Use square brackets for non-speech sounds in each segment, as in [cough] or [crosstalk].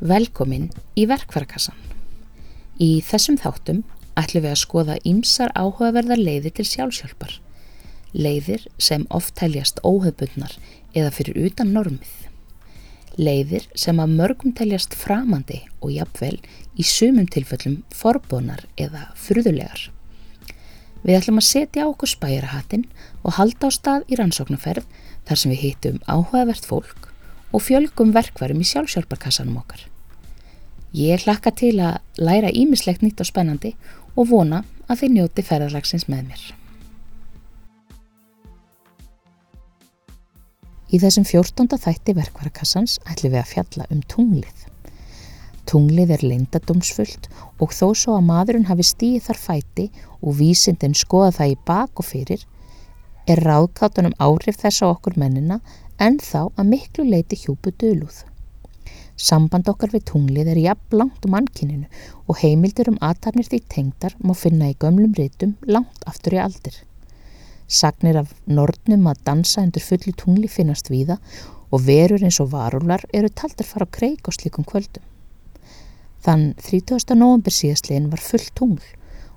Velkomin í verkvarakassan. Í þessum þáttum ætlum við að skoða ýmsar áhugaverðar leiðir til sjálfsjálfar. Leiðir sem oft teljast óhefbundnar eða fyrir utan normið. Leiðir sem að mörgum teljast framandi og jafnvel í sumum tilfellum forbónar eða furðulegar. Við ætlum að setja á okkur spæjarahattin og halda á stað í rannsóknarferð þar sem við hittum áhugavert fólk og fjölgum verkvarum í sjálfsjálfarkassanum okkar. Ég hlakka til að læra ímislegt nýtt og spennandi og vona að þið njóti ferðarlagsins með mér. Í þessum fjórtónda þætti verkvarakassans ætlum við að fjalla um tunglið. Tunglið er leindadómsfullt og þó svo að maðurinn hafi stíð þar fæti og vísindin skoða það í bak og fyrir, er ráðkátunum áhrif þess á okkur mennina en þá að miklu leiti hjúpu dölúð. Samband okkar við tunglið er jafn langt um ankininu og heimildir um aðtarnir því tengdar má finna í gömlum rítum langt aftur í aldir. Sagnir af nortnum að dansa undir fulli tungli finnast víða og verur eins og varular eru taldir fara á kreik og slikum kvöldum. Þann 30. november síðastlegin var full tungl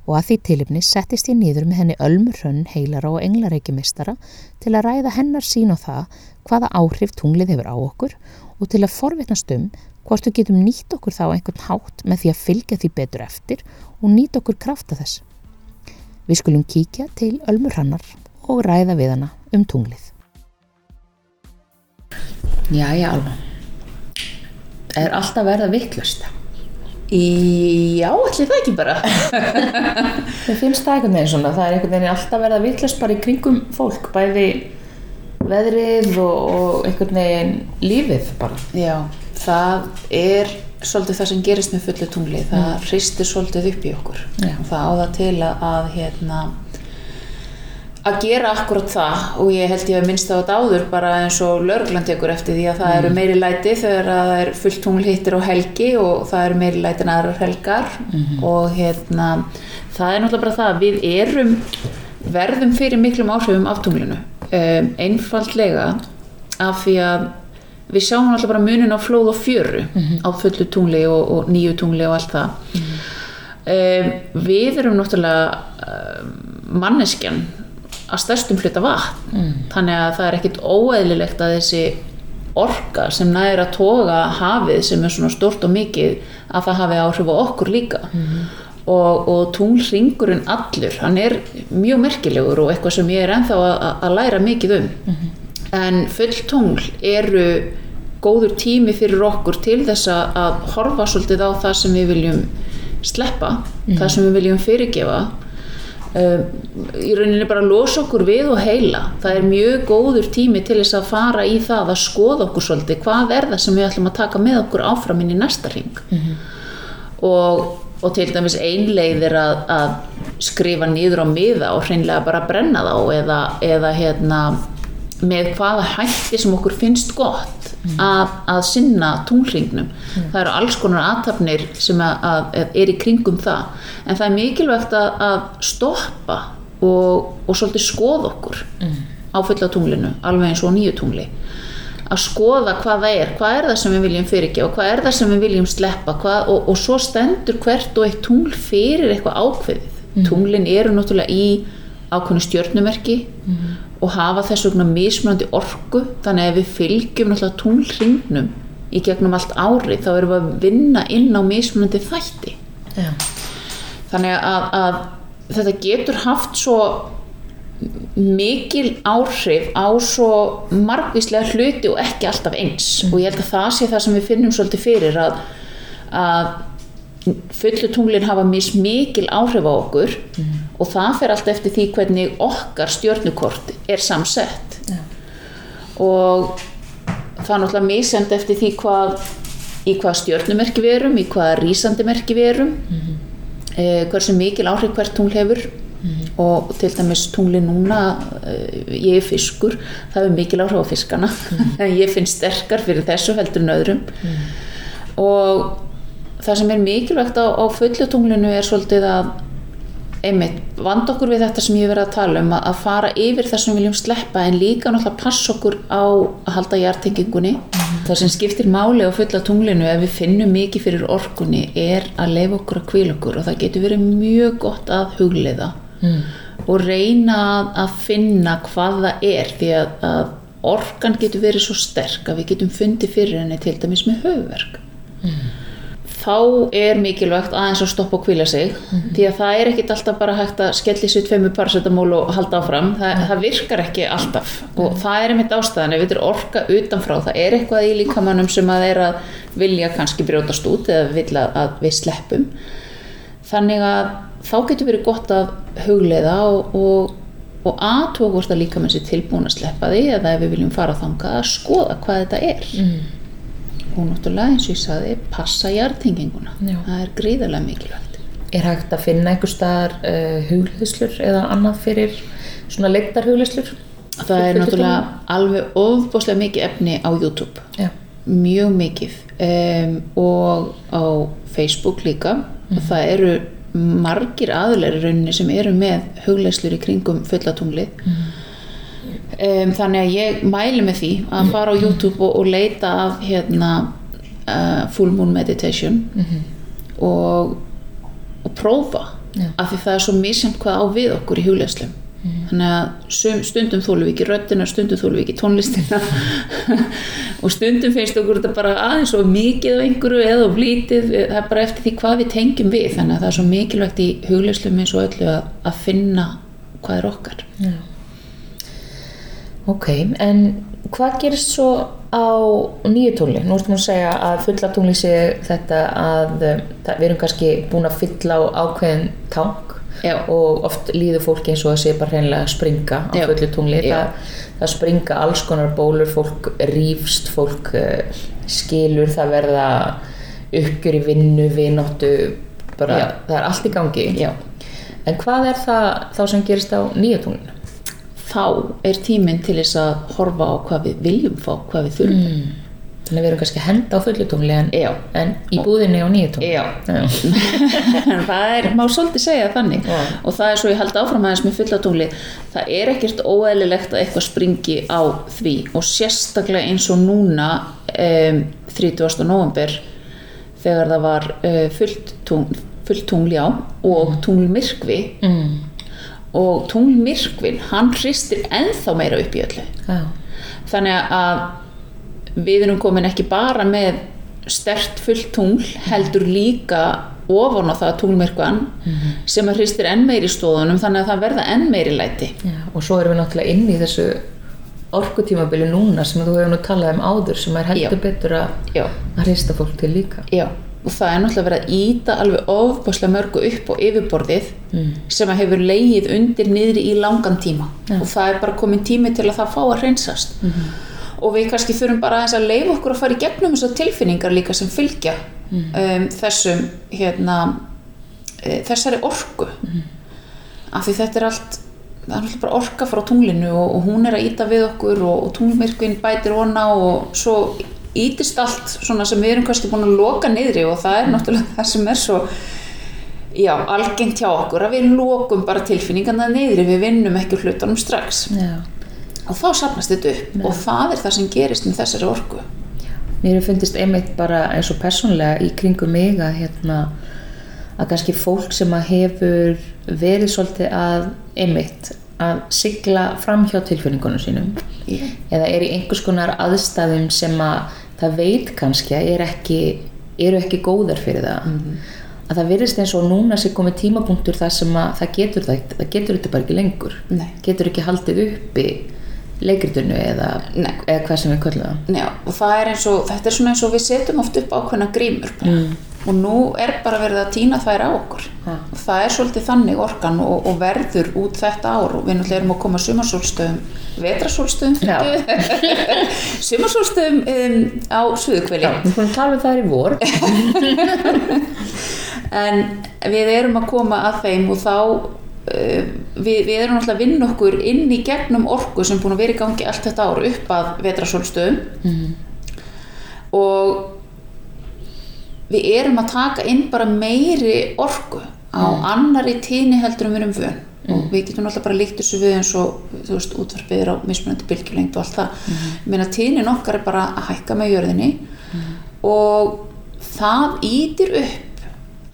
og að því tilipni settist ég nýður með henni Ölmur Hrönn heilara og englareikimistara til að ræða hennar sín á það hvaða áhrif tunglið hefur á okkur og til að forvitnast um hvort við getum nýtt okkur þá einhvern hátt með því að fylgja því betur eftir og nýtt okkur krafta þess. Við skulum kíkja til Ölmur Hannar og ræða við hana um tunglið. Jæja, Alma. Er alltaf verða vittlust? Já, allir það ekki bara. [laughs] Mér finnst það einhvern veginn svona. Það er einhvern veginn alltaf verða vittlust bara í kringum fólk, bæði veðrið og, og einhvern veginn lífið bara. Já, það er svolítið það sem gerist með fullu tungli. Það mm. hristir svolítið upp í okkur. Já. Það á það til að, að hérna að gera akkurat það og ég held ég að minnst á þetta áður bara eins og lögland tekur eftir því að það eru meiri læti þegar það er fullt tungl hittir á helgi og það eru meiri læti en aðrar helgar Mhm. og hérna það er náttúrulega bara það að við erum verðum fyrir miklum áhrifum af tunglinu um, einfaldlega af því að við sjáum náttúrulega bara munin á flóð og fjöru á fullu tungli og, og nýju tungli og allt það. Um, við erum náttúrulega um, manneskjan að stærstum hluta vatn Mm. þannig að það er ekkit óeðlilegt að þessi orka sem næri að toga hafið sem er svona stort og mikið að það hafi áhrif á okkur líka og, og tunglringurinn allur, hann er mjög merkilegur og eitthvað sem ég er ennþá að, læra mikið um en full tungl eru góður tími fyrir okkur til þess að horfa svolítið á það sem við viljum sleppa, það sem við viljum fyrirgefa í rauninni bara losa okkur við og heila. Það er mjög góður tími til þess að fara í það að skoða okkur svolítið. Hvað er það sem við ætlum að taka með okkur áfram inn í næsta ring og, og til dæmis einleið er að, að skrifa nýður á miða og hreinlega bara brenna þá eða, eða hérna með hvaða hætti sem okkur finnst gott að, að sinna tunglringnum. Það eru alls konar aðtapnir sem að, að er í kringum það. En það er mikilvægt að, að stoppa og, og svolítið skoða okkur á fulla tunglinu, alveg eins og nýju tungli. Að skoða hvað það er, hvað er það sem við viljum fyrirgefa, hvað er það sem við viljum sleppa hvað, og, og svo stendur hvert og eitt tungl fyrir eitthvað ákveðið. Tunglin eru náttúrulega í ákveðnu stjörnumerki og hafa þess vegna mismunandi orku þannig að við fylgjum tunglringnum í gegnum allt ári þá erum við að vinna inn á mismunandi þætti. Já. þannig að, að þetta getur haft svo mikil áhrif á svo margvíslega hluti og ekki alltaf eins. Og ég held að það sé það sem við finnum svolítið fyrir að, að fullu tunglin hafa mis mikil áhrif á okkur og það fer allt eftir því hvernig okkar stjörnukort er samsett. Já. og það er náttúrulega misend eftir því hvað í hvaða stjörnumerki við erum í hvaða rísandi merki við erum mm hversu mikil áhrif hvert tungl hefur. Og til dæmis tungli núna eh, ég er fiskur það hefur mikil áhrif á fiskana. [laughs] En ég finn sterkar fyrir þessu heldur en öðrum. Og það sem er mikilvægt á, á fullutunglinu er svolítið að einmitt, vand okkur við þetta sem ég verið að tala um að, fara yfir það sem við viljum sleppa en líka náttúrulega passa okkur á að halda hjartengingunni það sem skiptir máli á fulla tunglinu ef við finnum mikið fyrir orkunni er að leifa okkur að kvíla okkur og það getur verið mjög gott að hugleiða mm. og reyna að, finna hvað það er því að, að orkan getur verið svo sterk að við getum fundið fyrir henni til dæmis með höfverk þá er mikilvægt aðeins að stoppa og kvíla sig því að það er ekkit alltaf bara hægt að skelli sér tveimu paracetamól og halda áfram. Það, það virkar ekki alltaf og það er einmitt ástæðan. Ef þetta er orka utanfrá það er eitthvað í líkamannum sem að er að vilja kannski brjótast út eða vilja að við sleppum. Þannig að þá getur verið gott að hugleiða og, og, og aðtók hvort að líkamann sér tilbúin að sleppa því eða ef við viljum fara þangað að skoða hvað þetta er og náttúrulega eins og ég saði passa hjartinginguna Já. það er gríðarlega mikilvægt. Er hægt að finna einhver staðar uh, hugleiðslur eða annað fyrir svona leiktar hugleiðslur? það er náttúrulega alveg ofbáslega mikið efni á YouTube. Já. mjög mikið. Um, og á Facebook líka. Og það eru margir aðlæri rauninni sem eru með hugleislur í kringum fullatunglið um, þannig að ég mæli með því að fara á YouTube og, og leita af hérna uh, full moon meditation og, og prófa. Já. af því það er svo misjant hvað á við okkur í hugleislum þannig að stundum þólum við ekki röddina stundum þólum við ekki tónlistina. [laughs] Og stundum finnst okkur þetta bara aðeins svo mikið af einhverju eða of lítið, það er bara eftir því hvað við tengjum við, þannig að það er svo mikilvægt í hugleislum eins og öllu að, að finna hvað er okkar. Já. Ok, en hvað gerist svo á nýju tónli? Nú ertum við að segja að fulla tónli sé þetta að um, það, við erum kannski búin að fylla á ákveðin tank Já. og oft líður fólki eins og að sé bara hreinlega að springa á Já. fullu tungli Já. það, það springa alls konar bólur fólk rífst, fólk uh, skilur, það verða uppgjör í vinnu, vináttu bara, Já. það er allt í gangi en hvað er það þá sem gerist á nýja tunglinu? Þá er tíminn til þess að horfa á hvað við viljum fá, hvað við þurfum Mm. Þannig að við erum kannski að henda á fullu tungli en, en í búðinni á nýju tungli Já. [laughs] það er, má svolítið segja þannig Já. og það er svo ég held áfram aðeins með fullatungli það er ekkert óeðlilegt að eitthvað springi á því og sérstaklega eins og núna um, 30. november þegar það var uh, fullt, tungl, fullt tungli á og tunglmyrkvi mm. Og tunglmyrkvin hann hristir ennþá meira upp í öllu Já. þannig að við erum komin ekki bara með stert fullt tungl heldur líka ofan á það tunglmyrkvan sem að hristir enn meiri stóðunum þannig að það verða enn meiri læti Já. og svo erum við náttúrulega inn í þessu orkutímabili núna sem þú hefur nú talað um áður sem er heldur Já. betur að hrista fólk til líka já og það er náttúrulega verið að íta alveg ofbáslega mörgu upp á yfirborðið sem að hefur leið undir niðri í langan tíma. Já. og það er bara komin tími til að það fá að hreinsast. Og við kannski þurfum bara aðeins að leifa okkur að fara í gegnum þessar tilfinningar líka sem fylgja um, þessum hérna, e, þessari orku. Af því þetta er allt það er alltaf bara orka frá tunglinu og, og hún er að íta við okkur og, og tunglmyrkvin bætir ona og svo ítist allt svona sem við erum kannski búin að loka niðri og það er náttúrulega það sem er svo já, algengt hjá okkur að við lokum bara tilfinningarna niðri við vinnum ekki hlutunum strax Já. og þá safnast þetta upp og það er það sem gerist með þessari orku Mér hefur fundist einmitt bara eins og persónlega í kringum mig að hérna að kannski fólk sem að hefur verið svolítið að einmitt að sigla fram hjá tilfinningunum sínum Já. eða er í einhvers konar aðstæðum sem að það veit kannski að er ekki, eru ekki góðar fyrir það. Að það virðist eins og núna sé komið tímapunktur þar sem að það getur það, það getur þetta bara ekki lengur. Nei. getur ekki haldið uppi leikritinu eða, eða hvað sem við köllum það. Og það er eins og, þetta er svona eins og við setjum oft upp ákveðna grímur bara. Og nú er bara verið að týna þær á okkur. Ja. og það er svolítið þannig orkan og, og verður út þetta ár. Og við náttúrulega erum að koma sumarsólstöðum vetrasólstöðum [laughs] sumarsólstöðum um, á suðukveli Já, við fórum að tala um það í vor. [laughs] En við erum að koma að þeim og þá uh, við, við erum alltaf að vinna okkur inn í gegnum orku sem búin að vera í gangi allt þetta ár upp að vetrasólstöðum og við erum að taka inn bara meiri orku á annari tíni heldur en við erum vön. Og við getum náttúrulega bara líkt þessu við eins og þú veist, útvarpið er á mismunandi bylgjulengd og allt það. Ég meina tíðnin okkar er bara að hækka með jörðinni og það ítir upp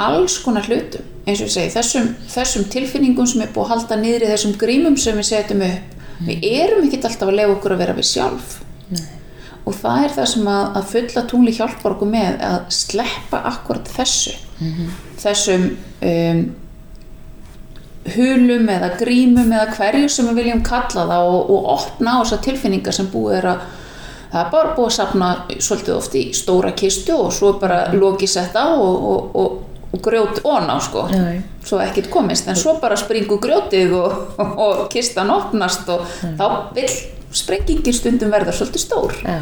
alls konar hlutum. Eins og ég segi, þessum, þessum tilfinningum sem er búið að halda niður í þessum grímum sem við setjum upp við erum ekkert alltaf að lefa okkur að vera við sjálf. Og það er það sem að, að fulla tungli hjálpar okkur með að sleppa akkurat þessu. Þessum um, hulum eða grímum eða hverju sem við viljum kalla það og, og opna á þessar tilfinningar sem búið er að það er bara búið að sapna svolítið oft í stóra kistu og svo bara lokið sett á og, og, og, og grjót ón á sko. Já. svo ekkert komist. En svo bara springur grjótið og, og kistan opnast og þá vil sprengingin stundum verða svolítið stór. Já,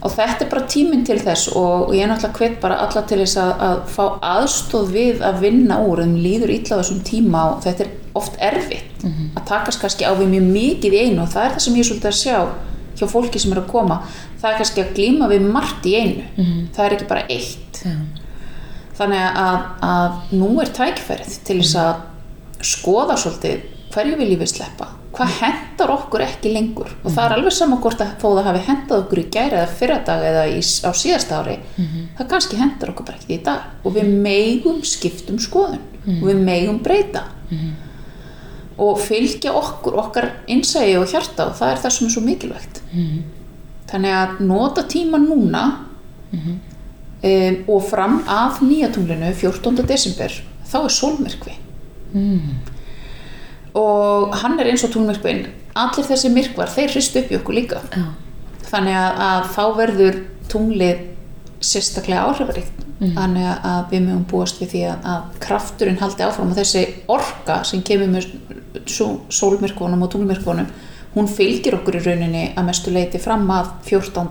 og þetta er bara tíminn til þess og ég er náttúrulega hvet bara alla til þess að, að fá aðstóð við að vinna úr en líður á þessum tíma og þetta er oft erfitt að takast kannski á við mjög mikið í einu og það er það sem ég svolítið að sjá hjá fólki sem er að koma. Það er kannski að glíma við margt í einu. Það er ekki bara eitt. Já. þannig að, að nú er tækferð til þess að skoða svolítið hverju viljum við sleppa hvað hendar okkur ekki lengur? Og það er alveg saman hvort að þó það hafi hendað okkur í gæri eða fyrradag eða í, á síðast ári það kannski hendar okkur bara ekki í dag. Og við megum skiptum skoðun. Og við megum breyta. Og fylgja okkur okkar innsægi og hjarta og það er það sem er svo mikilvægt. Þannig að nota tíma núna um, og fram af nýjatunglinu 14. desember þá er sólmyrkvi. Og hann er eins og tunglmyrkvin allir þessi myrkvar, þeir hristu upp í okkur líka Já. þannig að, að þá verður tunglið sérstaklega áhrifaríkt þannig að við mögum búast við því að, að krafturinn haldi áfram og þessi orka sem kemur með sólmyrkvunum og tunglmyrkvunum hún fylgir okkur í rauninni að mestu leiti fram að 14.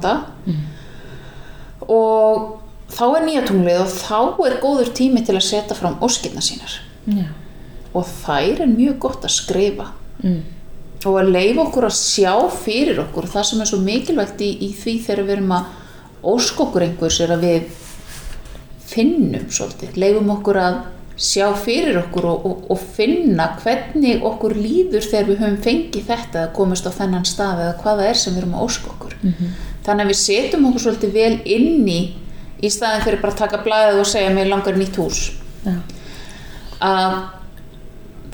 og þá er nýja tunglið og þá er góður tími til að setja fram óskilna sínar Já. Og þær er mjög gott að skrifa. Mm. og að leifa okkur að sjá fyrir okkur það sem er svo mikilvægt í, í því þegar við erum að ósk okkur einhvers er að við finnum svolítið, leifum okkur að sjá fyrir okkur og, og, og finna hvernig okkur líður þegar við höfum fengið þetta að komast á þennan stað eða hvað það er sem við erum að óska okkur. Þannig að við setjum okkur svolítið vel inn í í staðin fyrir bara að taka blæðið og segja mér langar nýtt hús. Já. að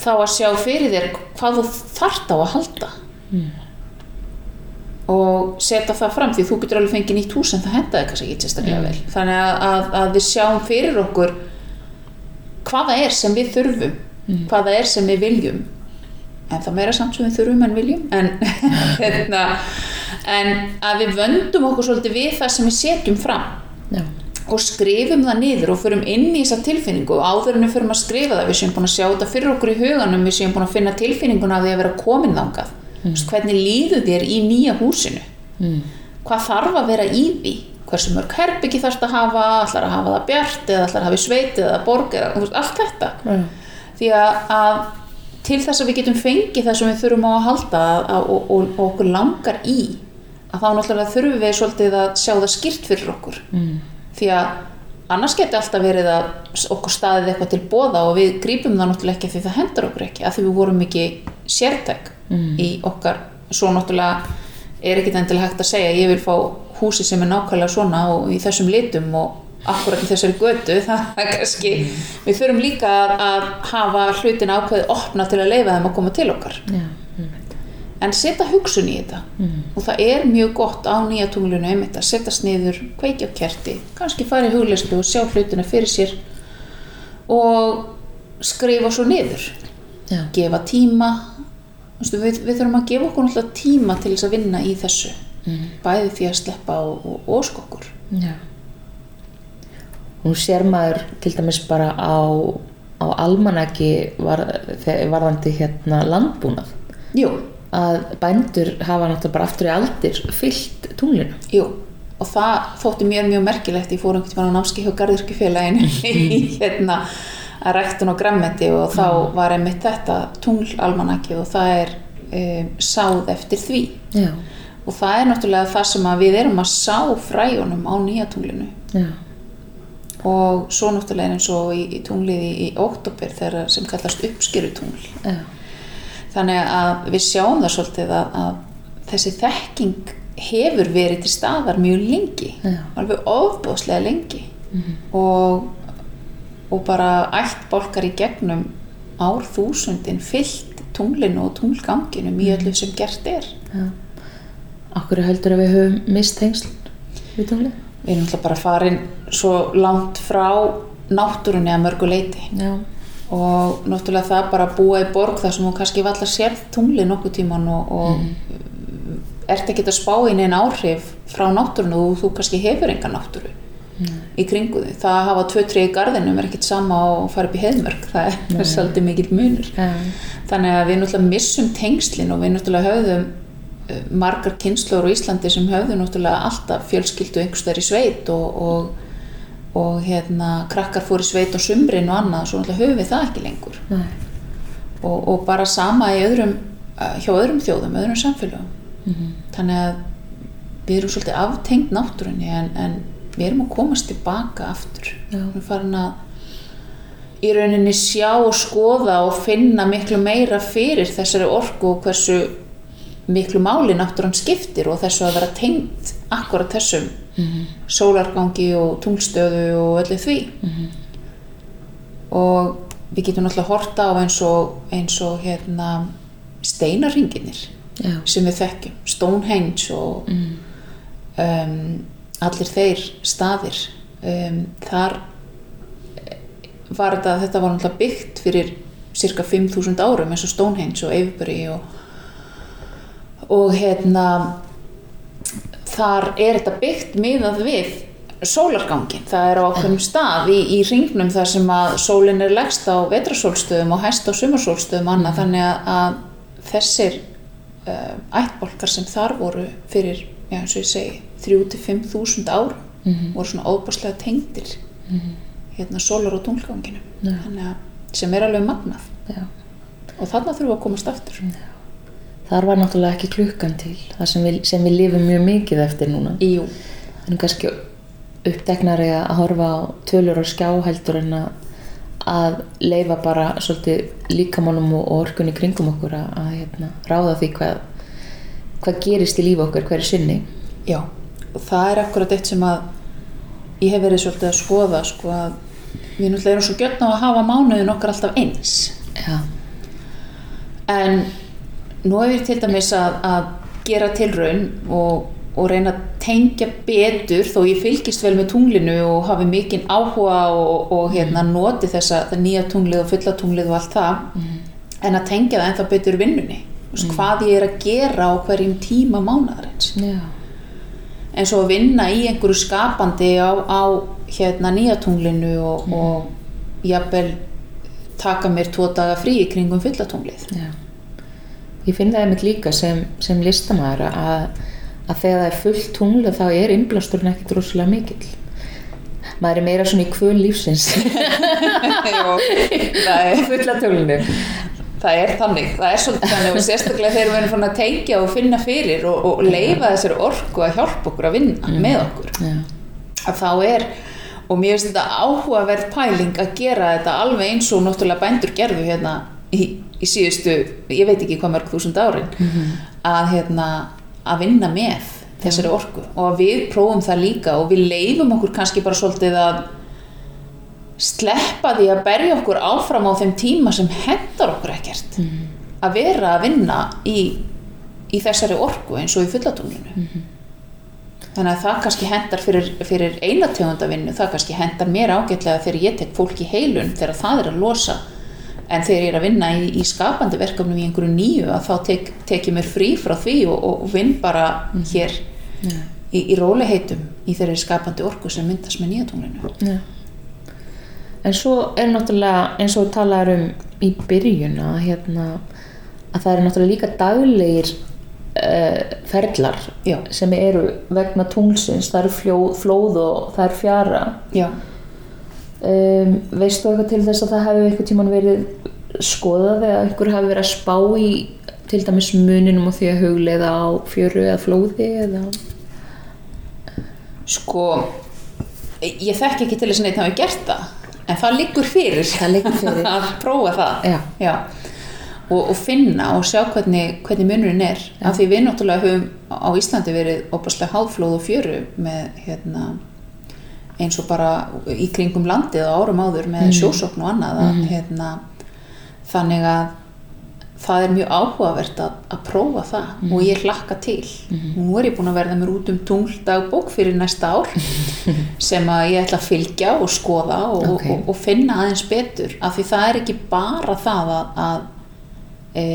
þá að sjá fyrir þér hvað þú þart á að halda. Og setja það fram því þú getur alveg fengið nýtt hús en það hendaði kannski ekki sérstaklega vel. Þannig að, að, að við sjáum fyrir okkur hvað það er sem við þurfum hvað það er sem við viljum. En það meira samt sem við þurfum en viljum en, [laughs] hérna, en að við vöndum okkur svolítið við það sem við setjum fram. Já. Og skrifum það niður og förum inn í þessa tilfinningu og áður en við förum að skrifa það við séum búin að sjá þetta fyrir okkur í huganum við séum búin að finna tilfinninguna af því að vera komin þangað mm. hvernig líður þér í nýja húsinu Mm. hvað þarf að vera í því hversu mörg herbyggi þarfst að hafa ætlar að hafa það bjart eða ætlar að hafa í sveit eða borg eða þú veist, allt þetta Já. því að, að til þess að við getum fengið það sem við þurfum á að halda að, og, og, og okkur langar í að þá náttúrulega þurfum við svolítið að sjá það skýrt fyrir okkur Mm. Því að annars geti alltaf verið að okkur staðið eitthvað til bóða og við grípum það náttúrulega ekki því það hendur okkur ekki að því við vorum ekki sértæk í okkar. Svo náttúrulega er ekkit endilega hægt að segja ég vil fá húsi sem er nákvæmlega svona og í þessum litum og akkurat í þessari götu [laughs] það er kannski við þurfum líka að, hafa hlutin ákveðið opna til að leifa þeim að koma til okkar. Já. En setja hugsun í þetta. Og það er mjög gott á nýja tunglunu einmitt að setja sniður, kveikja kerti kannski fara í hugleyslu og sjá hlutina fyrir sér og skrifa svo niður. Já. gefa tíma. Við, við þurfum að gefa okkur náttúrulega tíma til þess að vinna í þessu. Bæði því að sleppa og, og ósk okkur. Já. Nú sér maður til dæmis bara á, á almanaki var, varðandi hérna landbúnað. Jú, að bændur hafa náttúrulega bara aftur í aldir fyllt tunglinu. jú og það þótti mér mjög merkilegt ég fór einhvern veginn á námski hjá Garðurkjufélaginu [laughs] í hérna að ræktun og grammeti og þá var einmitt þetta tunglalmanakið og það er um, sáð eftir því Já. og það er náttúrulega það sem við erum að sá fræjunum á nýja tunglinu Já. og svo náttúrulega eins og í, í tunglið í, í óttobir þegar sem kallast uppskerutungl Já. Þannig að við sjáum það svolítið að, að þessi þekking hefur verið til staðar mjög lengi Já. alveg ofbóðslega lengi og, og bara ætt bólkar í gegnum árþúsundin fyllt tunglinu og tunglganginum í öllu sem gert er Já. Akkur heldur að við höfum mist tengsl við tunglið? við erum alltaf bara farin svo langt frá náttúrunni að mörgu leiti Já. Og náttúrulega það bara að búa í borg þar sem hún kannski vallar sérð tungli nokkuð tíman og, og ert ekki að spá í neina áhrif frá náttúrunni og þú kannski hefur enga náttúru í kringu þig. Það að hafa tvö tré í garðinum er ekkit sama og fara upp í heiðmörk, það er, er [laughs] svolítið mikill munur. Já. Þannig að við náttúrulega missum tengslin og við náttúrulega höfðum eh, margar kynnslóður á Íslandi sem höfðu náttúrulega alltaf fjölskyldu einhverstaðar í sveit og, og, og hérna krakkar fór í sveit á sumrin og annað svo náttúrulega höfum við það ekki lengur. Og, og bara sama í öðrum, eh, hjá öðrum þjóðum, öðrum samfélögum. Þannig að við erum svolítið aftengt náttúrunni en, en við erum að komast tilbaka aftur. Já. við erum farin að í rauninni sjá og skoða og finna miklu meira fyrir þessari orku og hversu miklu máli náttúran skiptir og þessu að vera tengt akkurat þessum sólargangi og tungelstöðu og öllu því og við getum náttúrulega horta á eins og, eins og hérna steinarringinir Já. sem við þekkjum, Stonehenge og um, allir þeir staðir um, þar var þetta, þetta var náttúrulega byggt fyrir cirka 5.000 árum eins og Stonehenge og Avebury og, og hérna þar er þetta byggt miðað við sólargangin, það er á okkurum stað í, í ringnum þar sem að sólin er leggst á vetrasólstöðum og hæst á sumarsólstöðum annað. Þannig að, að þessir uh, ættbolkar sem þar voru fyrir, já eins og ég segi 3-5 þúsund árum voru svona óbáslega tengdir hérna sólar og þannig að sem er alveg magnað. Já. og þarna þurfum við að komast aftur Þar var náttúrulega ekki klukkan til, það sem við, sem við lifum mjög mikið eftir núna. Jú, En kannski uppteknari að horfa á tölur og skjá heldur en að, leifa bara svolítið líkamálum og orkunni kringum okkur að, að hérna, ráða því hvað, hvað gerist í lífi okkar hverju sinni. já og það er akkurat eitt sem að ég hef verið svolítið að skoða sko að við náttúrulega erum svo gjötn á að hafa mánuðin okkar alltaf eins Já, en nú hef ég til dæmis að, að gera tilraun og, og reyna að tengja betur þó ég fylgist vel með tunglinu og hafi mikinn áhuga og, og hérna, noti þessa það nýja tunglið og fulla tunglið og allt það en að tengja það ennþá betur vinnunni. Mm. hvað ég er að gera á hverjum tíma mánaðarins. Já, eins og að vinna í einhverju skapandi á, á hérna nýja tunglinu og, og jafnvel taka mér tvo daga frí í kringum fullatunglið já. Ég finn það einmitt líka sem, sem listamæður að, að þegar það er fullt tunglu þá er innblásturinn ekkert rosalega mikill. Maður er meira svona í kvöl lífsins. [laughs] það er Fulla tunglinu. Það er þannig, það er svolítið þannig og sérstaklega þegar við erum fann að tengja og finna fyrir og, og leifa þessari orku að hjálpa okkur að vinna með okkur Já, að þá er, og mér finnst þetta áhugaverð pæling að gera þetta alveg eins og náttúrulega bændur gerðu hérna í, í síðustu, ég veit ekki hvað mörg þúsund árin að hérna að vinna með þessari orku. Og að við prófum það líka og við leifum okkur kannski bara svolítið að sleppa því að berja okkur áfram á þeim tíma sem hendar okkur ekkert að vera að vinna í, í þessari orku eins og í fullatunglinu þannig að það kannski hendar fyrir, fyrir einategunda það kannski hendar mér ágætlega þegar ég tek fólk í heilun þegar það er að losa en þegar ég er að vinna í, í skapandi verkefnum í einhverju nýju að þá tek, tek ég mér frí frá því og, og, vinn bara hér í, í róliheitum í þeirri skapandi orku sem myndast með nýjatunglinu já. En svo er náttúrulega eins og talaður um í byrjun að, hérna, að það eru náttúrulega líka daglegir uh, ferlar Já. sem eru vegna tunglsins, það eru flóð og það er fjara. Já, Um, veistu eitthvað til þess að það hefur eitthvað tíman verið skoðað eða einhver hafi verið að spá í til dæmis muninum og því að hugleiða á fjöru eða flóði eða... sko ég þekki ekki til þess að neitt hafi gert það en það liggur fyrir. Það liggur [laughs] fyrir. að prófa það. Já. og, og finna og sjá hvernig, hvernig munurinn er. Af því við náttúrulega höfum á Íslandi verið opaslega háflóð og fjöru með hérna eins og bara í kringum landið á árum áður með mm. sjósokn og annað að, hérna, þannig að það er mjög áhugavert að, að prófa það Mhm. og ég hlakka til og nú er ég búin að verða mér út um tungdagbók fyrir næsta ár [laughs] sem að ég ætla að fylgja og skoða og, Ok. og, og finna aðeins betur af því það er ekki bara það að, að e,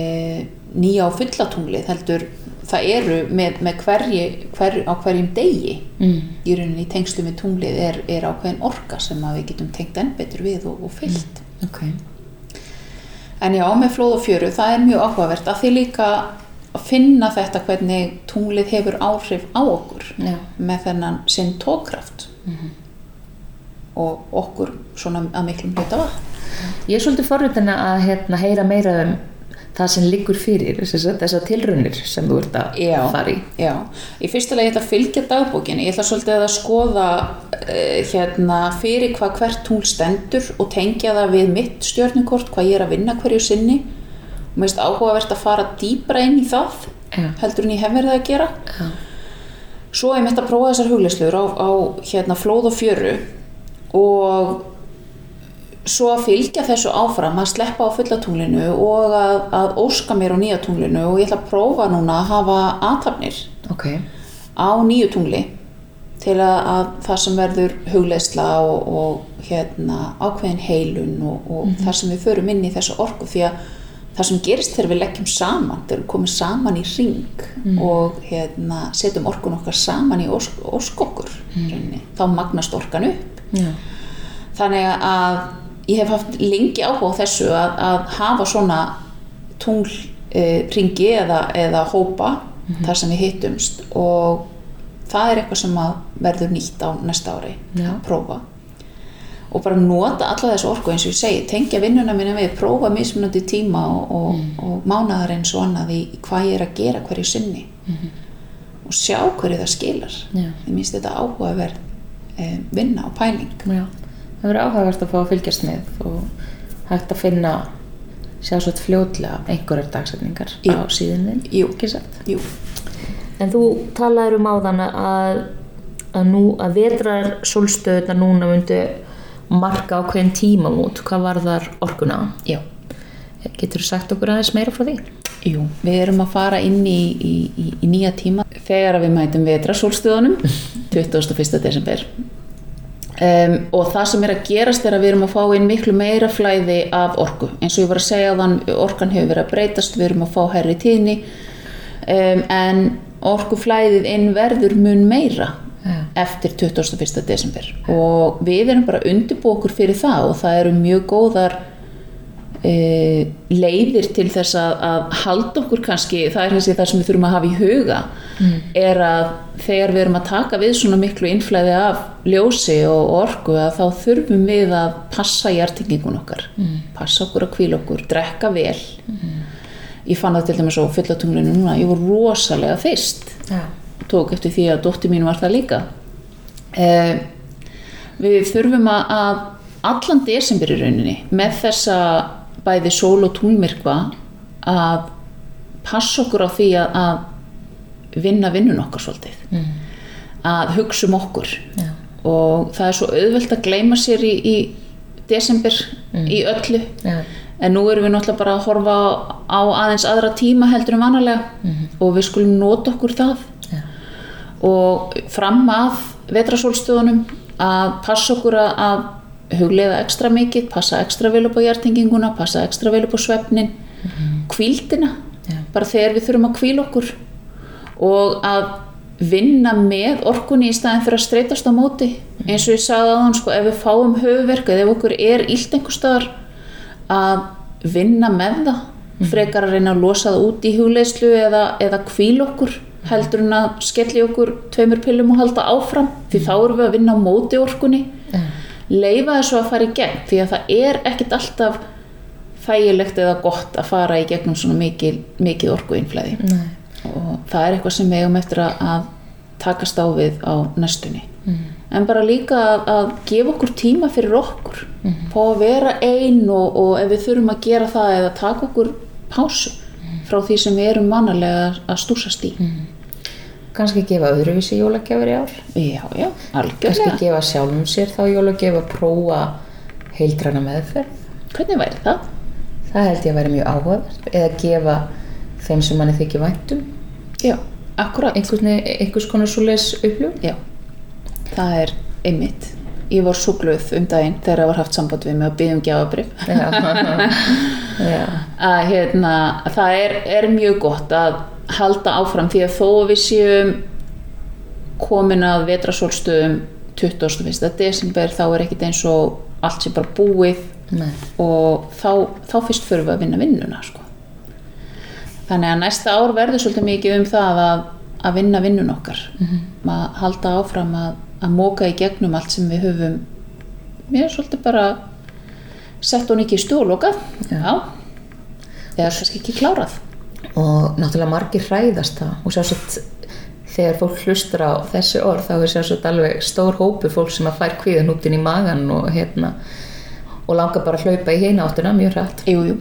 nýja á fullatunglið heldur það eru með, með hverji, hver, á hverjum degi mm. í rauninni í tengslu með tunglið er, er ákveðin orka sem við getum tengt enn betur við og, og fyllt ok, en já, með flóð og fjöru, það er mjög áhugavert. Að því líka að finna þetta hvernig tunglið hefur áhrif á okkur já, með þennan sinn tókraft og okkur svona að miklum hluta vatn. Ég er svolítið forvitin að hérna, heyra meira um það sem liggur fyrir þessar, tilraunir sem þú ert að Já. fara í Já, í fyrsta lagi ég ætla að fylgja dagbókinni, ég ætla svolítið að skoða uh, hérna fyrir hvað hvert tungl stendur og tengja það við mitt stjörnukort, hvað ég er að vinna hverju sinni og mér finnst áhugavert að fara dýbra inn í það Já. heldur en ég hef verið að gera Já. svo er mitt að prófa þessar hugleislur á, á hérna, flóð og fjöru og svo að fylgja þessu áfram að sleppa á fullatunglinu og að, að óska mér á nýja tunglinu og ég ætla að prófa núna að hafa aðtapnir ok, á nýju tungli til að, að það sem verður hugleisla og, og hérna, ákveðin heilun og, og þar sem við förum inn í þessu orku því að það sem gerist þegar við leggjum saman, þegar við komum saman í ring og hérna, setjum orkun okkar saman í ósk, óskokkur mm. þá magnast orkan upp. Já, þannig að ég hef haft lengi áhuga á þessu að, að hafa svona tungl e, eða, eða hópa þar sem við hittumst og það er eitthvað sem að verður nýtt á næsta ári Já. að prófa. Og bara nota alla þessu orku eins og ég segi, tengja vinnuna mína við, prófa mismunandi tíma og, og, og mánaðar eins og annað í, hvað ég er að gera hverju sinni og sjá hverju það skilar. Já. ég minnst þetta áhugaverð e, vinna og pæling. Já það verður áhugavert að fá að fylgjast með og hægt að finna sjá svo fljótlega einhverjar dagsetningar Jú. á síðunni Jú. ekki satt Jú, En þú talaður um áðan að, að nú að vetrar sólstöðuna núna myndu marka ákveðin tímamút, hvað var þar orkuna? já Getur þú sagt okkur aðeins meira frá því? Jú, við erum að fara inn í, í, í, í nýja tíma þegar við mætum vetrasólstöðunum 21. [laughs] desember um, og það sem er að gerast er að við erum að fá inn miklu meira flæði af orku eins og ég var að segja þann orkan hefur verið að breytast við erum að fá herri tíðni um, en orkuflæðið inn verður mun meira Já. eftir 21. desember og við erum bara að undirbúa okkur fyrir það og það eru mjög góðar leiðir til þess að, að halda okkur kannski, það er þessi það sem við þurfum að hafa í huga er að þegar við erum að taka við svona miklu innflæði af ljósi og orku að þá þurfum við að passa hjartingingun okkar. Passa okkur að kvíla okkur, drekka vel. Ég fann það til dæmis á fullatunglinu núna, ég var rosalega fyrst. Já. tók eftir því að dóttir mín var það líka. Eh, við þurfum að allan desember í rauninni með þessa bæði sól og túnmirkva að passa okkur á því að, að vinna vinnun okkar svolítið mm. að hugsa um okkur Já. og það er svo auðvelt að gleyma sér í, í desember í öllu Já. en nú erum við náttúrulega bara að horfa á aðeins aðra tíma heldur en vanalega og við skulum nota okkur það Já. og fram að vetrasólstöðunum að passa okkur að, að hugleiða ekstra mikið, passa ekstra vel upp á hjartinginguna, passa ekstra vel upp á svefnin kvíldina Já. bara þegar við þurfum að kvíla okkur. Og að vinna með orkunni í staðin fyrir að streytast á móti. Eins og ég sagði á þann sko, ef við fáum höfuverk eða ef okkur er illt einhver staðar að vinna með það. Frekar að reyna að losa það út í hugleislu eða, eða kvíl okkur heldur en að skelli okkur tveimur pillum og halda áfram. Því þá erum við að vinna á móti orkunni. Leifa þessu að fara í gegn því að það er ekkit alltaf þægilegt eða gott að fara í gegnum svona mikið, mikið orkuinflæði. Nei. og það er eitthvað sem við eigum eftir að, að takast á við á næstunni. Mm. en bara líka að, að gefa okkur tíma fyrir okkur. Fá að vera ein og, og ef við þurfum að gera það eða taka okkur pásu frá því sem við erum vanalega að stúsast í kannski gefa öðruvísi jólagjafir í ár? Já, já, kannski algjörlega gefa sjálfum sér þá jólagjöf að prófa heildræna meðferð? Hvernig væri það? það held ég að vera mjög áhugavert. Eða gefa þeim sem manni þykir væntum já, akkurat. Einhvers, konar svo les upplug já, það er einmitt. Ég var svo glöð um daginn þegar það var haft samband við mig að byggja um gjafabrif [laughs] að hérna, það er, er mjög gott að halda áfram því að þó við séum komin að vetrasólstöðum 21. desember þá er ekkit eins og allt sé bara búið Nei. og þá, þá fyrst förum við að vinna vinnuna sko. þannig að næsta ár verður svolítið mikið um það að, að vinna vinnun okkar að halda áfram að, að móka í gegnum allt sem við höfum mér er svolítið bara sett hún ekki í stjóloka Já. já eða kannski ekki klárað og náttúrulega margir hræðast það og sjálfsagt þegar fólk hlustar á þessi orð þá er sjálfsagt alveg stór hópu fólk sem að fær kvíðan út inn í magan og hérna og langar bara að hlaupa í hina áttuna mjög hrætt jú, jú.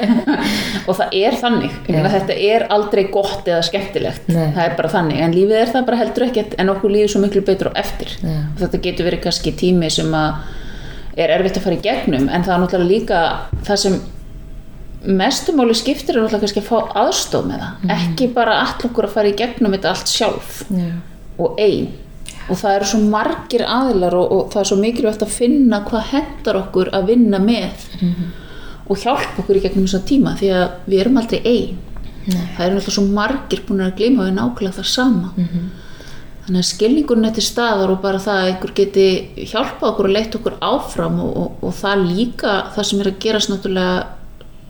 [laughs] og það er þannig Já. þetta er aldrei gott eða skemmtilegt Nei. það er bara þannig, en lífið er það bara heldur ekkert en okkur líður svo miklu betur á eftir Já. og þetta getur verið kannski tími sem að er erfitt að fara í gegnum en það er náttúrulega líka það sem mestumáli skiptir er náttúrulega kannski að fá aðstof með það. Ekki bara allir okkur að fara í gegnum þetta allt sjálf Já. og ein. Og það eru svo margir aðilar og, og það er svo mikilvægt að finna hvað hendar okkur að vinna með og hjálpa okkur í gegnum þessa tíma því að við erum aldrei ein. Nei. það eru náttúrulega svo margir búin að gleyma við nákvæmlega það sama. Þannig að skilningurinn er til staðar og bara það að einhver geti hjálpa okkur og leitt okkur áfram og, og, og það líka það sem er að gerast náttúrulega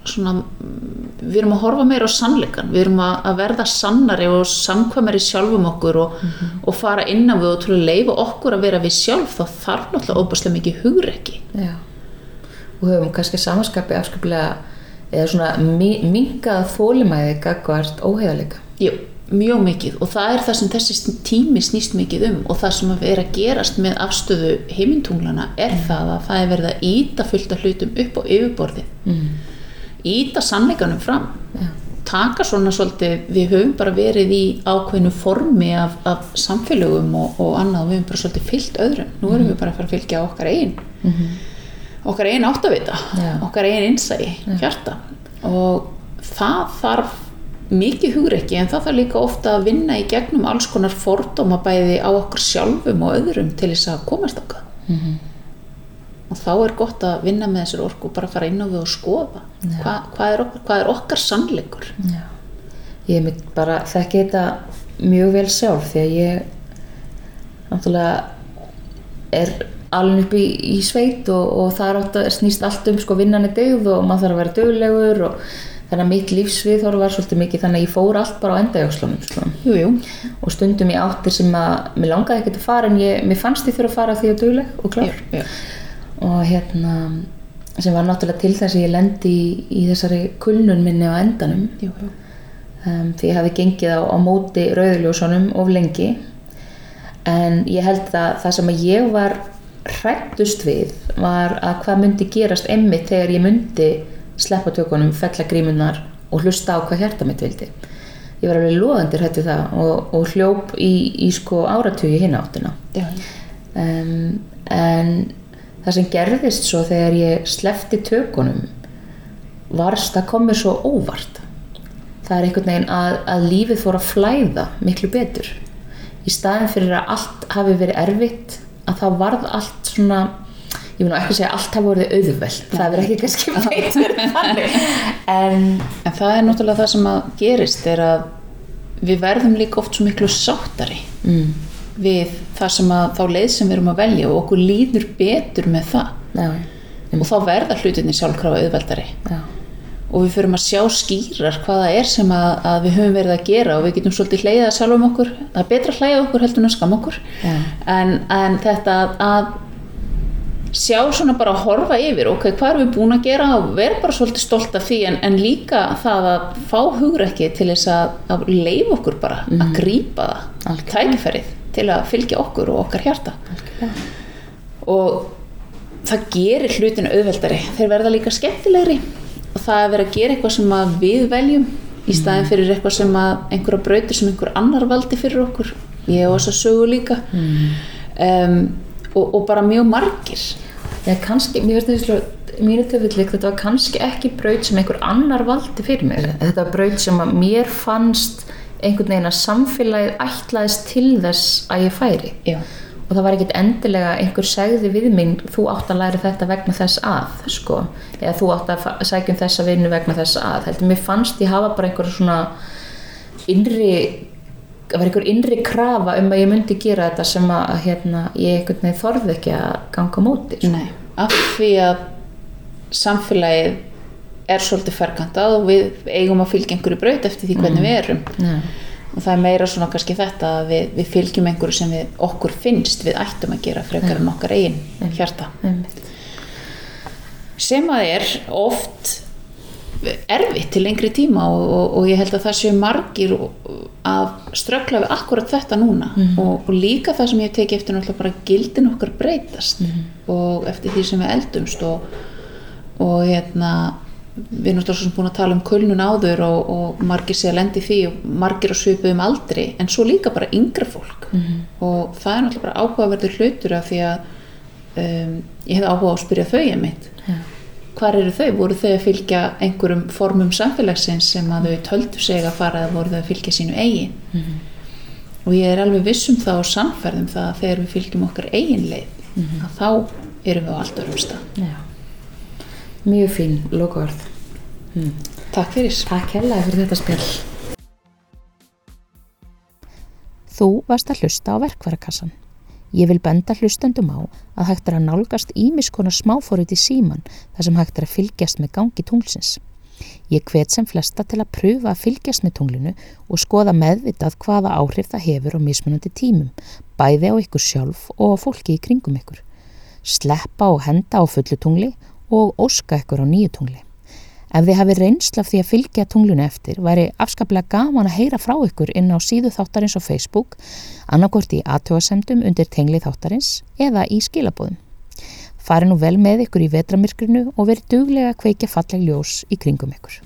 svona, mm, við erum að horfa meira á sannleikan, við erum að, verða sannari og samkvæmari sjálfum okkur og, og fara innan við og til að leifa okkur að vera við sjálf þá þarf náttúrulega óbærslega mikið hugrekki. Já. og höfum kannski samanskapi afskaplega eða svona mi- minkað þólimæði gagvart óheðalega Jú, mjög mikið. Og það er það sem þessi tími snýst mikið um. Og það sem er að gerast með afstöðu heimintunglana er það að það er verið að íta fullt af hlutum upp á yfirborðið. Mm. Íta sannleikanum fram. Já. taka svona svolítið, við höfum bara verið í ákveðinu formi af, af samfélögum og, og annað og við höfum bara svolítið fyllt öðrum, nú erum við bara að fara að fylgja okkar einn okkar einn áttavita, Já. okkar einn innsæi hjarta. Og það þarf mikið hugreiki en það þarf líka ofta að vinna í gegnum alls konar fordóma bæði á okkur sjálfum og öðrum til þess að komast okkar og þá er gott að vinna með þessar orku og bara fara inn á við og skoða Hva, hvað, er okkar, hvað er okkar sannleikur Já. Ég mynd bara þekki þetta mjög vel sjálf því að ég náttúrulega er alveg upp í, í sveit og, og það er að snýst allt um sko vinnan er dögð og maður þarf að vera döglegur og þannig að mitt lífsvið þarf var svolítið mikið þannig að ég fór allt bara á endajókslunum sko. jú, jú. og stundum í áttir sem að mér langaði ekkert að fara en ég, mér fannst ég þurfa að fara því að dögleg og klár. Og hérna sem var náttúrulega til þess að ég lendi í, í þessari kulnun minni á endanum. Jú, jú. um, því ég hafi gengið á, á móti rauðljósunum of lengi. En ég held að það sem að ég var hrættust við var að hvað myndi gerast emmi þegar ég myndi sleppa tökunum, fella grímunar og hlusta á hvað hjarta mitt vildi. Ég var alveg loðandir hættu það og, og hljóp í, í sko áratugi hinn áttina. Já, um, en það sem gerðist svo þegar ég slefti tökunum varst að komi svo óvart. Það er einhvern veginn að, að lífið fór að flæða miklu betur. Í staðin fyrir að allt hafi verið erfitt að það varð allt svona ég vil nú ekki segja að allt hafi verið auðveld það er ekki kannski þannig. En En það er náttúrulega það sem að gerist er að við verðum líka oft svo miklu sáttari. Mm, við það sem að þá leið sem við erum að velja og okkur líður betur með það. Já, og þá verða hlutinni sjálfkrafa auðveldari. Já, og við förum að sjá skýrar hvað það er sem að, að við höfum verið að gera og við getum svolítið hleyðað sjálfum okkur. Það er betra að hleyða okkur heldur en að skam okkur. En, en þetta að, að sjá svona bara að horfa yfir ok, hvað erum við búin að gera og vera bara svolítið stolt af því en, en líka það að fá hugrekki til þess að, að leifa okkur bara að grípa það, Algjörlega. tækifærið til að fylgja okkur og okkar hjarta. Og það gerir hlutinu auðveldari. Þeir verða líka skemmtilegri. Það að vera að gera eitthvað sem að við veljum í staðin fyrir eitthvað sem að einhverja brautir sem einhver annar valdi fyrir okkur. Ég og þess að sögu líka. Um, og, og bara mjög margir. Já, kannski, mér finnst þetta mínu tilfellik, þetta var kannski ekki braut sem einhver annar valdi fyrir mér þetta var braut sem að mér fannst einhvern veginn að samfélagið ætlaðist til þess að ég færi Já. og það var ekkit endilega einhver segði við mig, þú átt að læra þetta vegna þess að, sko eða þú átt að sækja um þessa vinnu vegna þess að heldur, mér fannst ég hafa bara einhver svona innri það var einhver innri krafa um að ég myndi gera þetta sem að hérna, ég einhvern veginn þorði ekki að ganga móti sko. Nei, af því að samfélagið er svolítið ferkantað og við eigum að fylgja einhverju braut eftir því hvernig við erum. Nei. og það er meira svona kannski þetta að við, við fylgjum einhverju sem við, okkur finnst við ættum að gera frekar en okkar eigin hjarta. Einmitt. sem að er oft erfitt til lengri tíma og, og, og ég held að það séu margir að ströggla við akkurat þetta núna. Og, og líka það sem ég teki eftir náttúrulega bara gildin okkar breytast og eftir því sem við eldumst og, og hérna við erum náttúrulega búin að tala um kulnun áður og, og margir sé að lendi því og margir að svipa um aldri en svo líka bara yngra fólk. Og það er náttúrulega bara áhugaverður hlutur af því að um, ég hef áhuga á að spyrja þau ég mitt Já. hvar eru þau? Voru þau að fylgja einhverjum formum samfélagsins sem að þau töldu sig að fara eða voru þau að fylgja sínu eigin? Og ég er alveg viss um það og sannferðum það að þegar við fylgjum okkar eigin leið að þá erum við á allt örum stað. Já. Mjög fín lokaorð. Takk fyrir Takk hérlega fyrir þetta spjall. Þú varst að hlusta á verkvarakassan. Ég vil benda hlustendum á að hægt er að nálgast ímiskona smáfórið í síman þar sem hægt er að fylgjast með gangi tunglsins. Ég hvet sem flesta til að pröfa að fylgjast með tunglinu og skoða meðvitað hvaða áhrif það hefur á mismunandi tímum, bæði á ykkur sjálf og á fólki í kringum ykkur. Sleppa og henda á fullu tungli og óska ykkur á nýju tungli. Ef þið hafi reynsla því að fylgja tunglunu eftir, væri afskaplega gaman að heyra frá ykkur inn á síðu þáttarins á Facebook, annarkort í aðtjóðasemdum undir tengli þáttarins eða í skilabóðum. Fari nú vel með ykkur í vetramirkrinu og veri duglega að kveikja falleg ljós í kringum ykkur.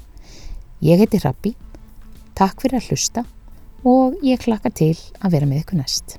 Ég heiti Rappi, takk fyrir að hlusta og ég klakka til að vera með ykkur næst.